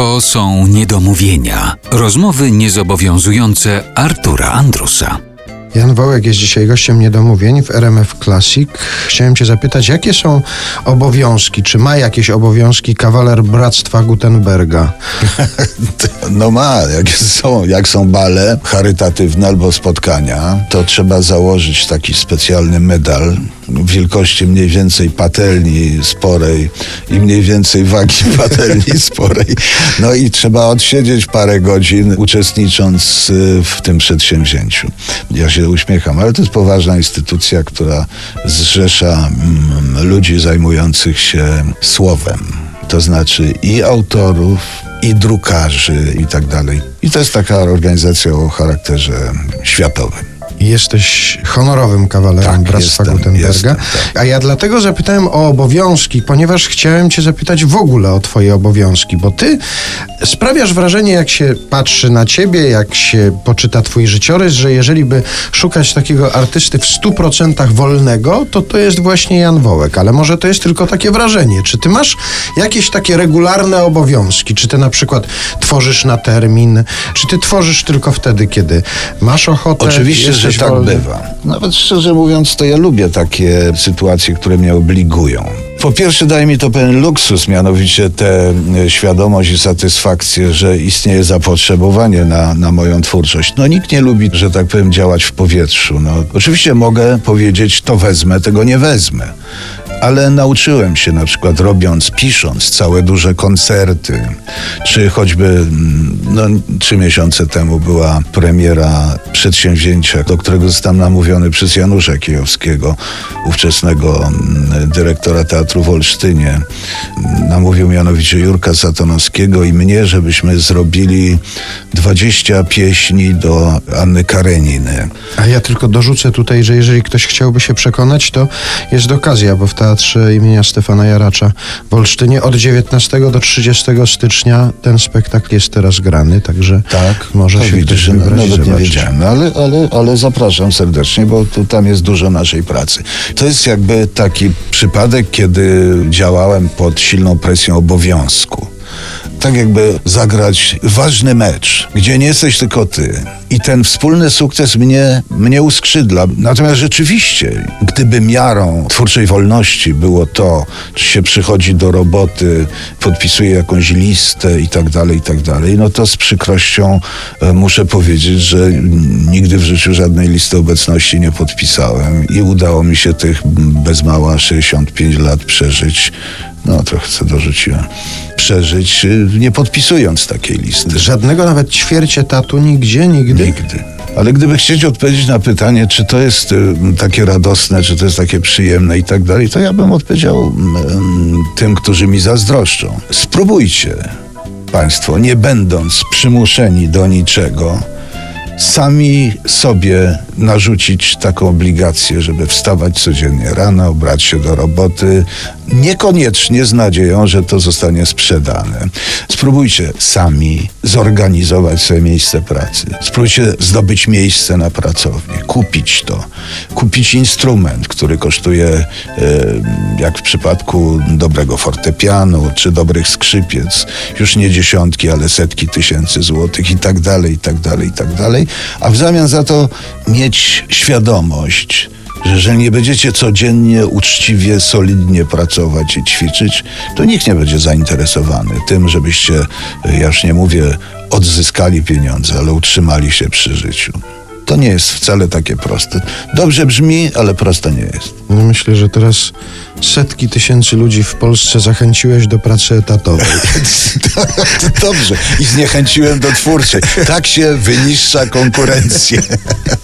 To są niedomówienia, rozmowy niezobowiązujące Artura Andrusa. Jan Wołek jest dzisiaj gościem niedomówień w RMF Classic. Chciałem Cię zapytać, jakie są obowiązki, czy ma jakieś obowiązki kawaler Bractwa Gutenberga? No ma, jak są, jak są bale charytatywne albo spotkania, to trzeba założyć taki specjalny medal wielkości mniej więcej patelni sporej i mniej więcej wagi patelni sporej. No i trzeba odsiedzieć parę godzin uczestnicząc y, w tym przedsięwzięciu. Ja się uśmiecham, ale to jest poważna instytucja, która zrzesza mm, ludzi zajmujących się słowem. To znaczy i autorów, i drukarzy i tak dalej. I to jest taka organizacja o charakterze światowym. Jesteś honorowym kawalerem Tak, Bractwa jestem, Gutenberga. jestem, tak. A ja dlatego zapytałem o obowiązki, ponieważ chciałem Cię zapytać w ogóle o Twoje obowiązki, bo Ty sprawiasz wrażenie, jak się patrzy na Ciebie, jak się poczyta Twój życiorys, że jeżeli by szukać takiego artysty w 100% wolnego, to to jest właśnie Jan Wołek. Ale może to jest tylko takie wrażenie. Czy Ty masz jakieś takie regularne obowiązki? Czy Ty na przykład tworzysz na termin? Czy Ty tworzysz tylko wtedy, kiedy masz ochotę? Oczywiście, że jesteś tak wolny? bywa. Nawet szczerze mówiąc, to ja lubię takie sytuacje, które mnie obligują. Po pierwsze, daje mi to pewien luksus, mianowicie tę e, świadomość i satysfakcję, że istnieje zapotrzebowanie na, na moją twórczość. No nikt nie lubi, że tak powiem, działać w powietrzu. No, oczywiście mogę powiedzieć, to wezmę, tego nie wezmę. Ale nauczyłem się na przykład robiąc, pisząc całe duże koncerty, czy choćby mm, no, trzy miesiące temu była premiera przedsięwzięcia, do którego zostałem namówiony przez Janusza Kijowskiego, ówczesnego mm, dyrektora Teatru w Olsztynie. Namówił mianowicie Jurka Satanowskiego i mnie, żebyśmy zrobili 20 pieśni do Anny Kareniny. A ja tylko dorzucę tutaj, że jeżeli ktoś chciałby się przekonać, to jest okazja, bo w Teatrze imienia Stefana Jaracza w Olsztynie od 19 do 30 stycznia ten spektakl jest teraz grany, także może to się Tak, widzisz, no, nawet nie wiedziałem, ale, ale, ale zapraszam serdecznie, bo tu, tam jest dużo naszej pracy. To jest jakby taki przypadek, kiedy działałem pod silną presją obowiązku. Tak jakby zagrać ważny mecz, gdzie nie jesteś tylko ty. I ten wspólny sukces mnie, mnie uskrzydla. Natomiast rzeczywiście, gdyby miarą twórczej wolności było to, czy się przychodzi do roboty, podpisuje jakąś listę i tak dalej, i tak dalej, no to z przykrością e, muszę powiedzieć, że nigdy w życiu żadnej listy obecności nie podpisałem i udało mi się tych bez mała 65 lat przeżyć. No, trochę co dorzuciłem. Przeżyć, y, nie podpisując takiej listy. Żadnego nawet ćwierć etatu nigdzie, nigdy? Nigdy. Ale gdyby chcieć odpowiedzieć na pytanie, czy to jest y, takie radosne, czy to jest takie przyjemne i tak dalej, to ja bym odpowiedział mm, tym, którzy mi zazdroszczą. Spróbujcie Państwo, nie będąc przymuszeni do niczego, sami sobie narzucić taką obligację, żeby wstawać codziennie rano, brać się do roboty, niekoniecznie z nadzieją, że to zostanie sprzedane. Spróbujcie sami zorganizować sobie miejsce pracy. Spróbujcie zdobyć miejsce na pracownię, kupić to, kupić instrument, który kosztuje, e, jak w przypadku dobrego fortepianu czy dobrych skrzypiec, już nie dziesiątki, ale setki tysięcy złotych i tak dalej, i tak dalej, i tak dalej. A w zamian za to mieć świadomość, że jeżeli nie będziecie codziennie, uczciwie, solidnie pracować i ćwiczyć, to nikt nie będzie zainteresowany tym, żebyście, ja już nie mówię, odzyskali pieniądze, ale utrzymali się przy życiu. To nie jest wcale takie proste. Dobrze brzmi, ale proste nie jest. No myślę, że teraz setki tysięcy ludzi w Polsce zachęciłeś do pracy etatowej. Dobrze. I zniechęciłem do twórczej. Tak się wyniszcza konkurencję.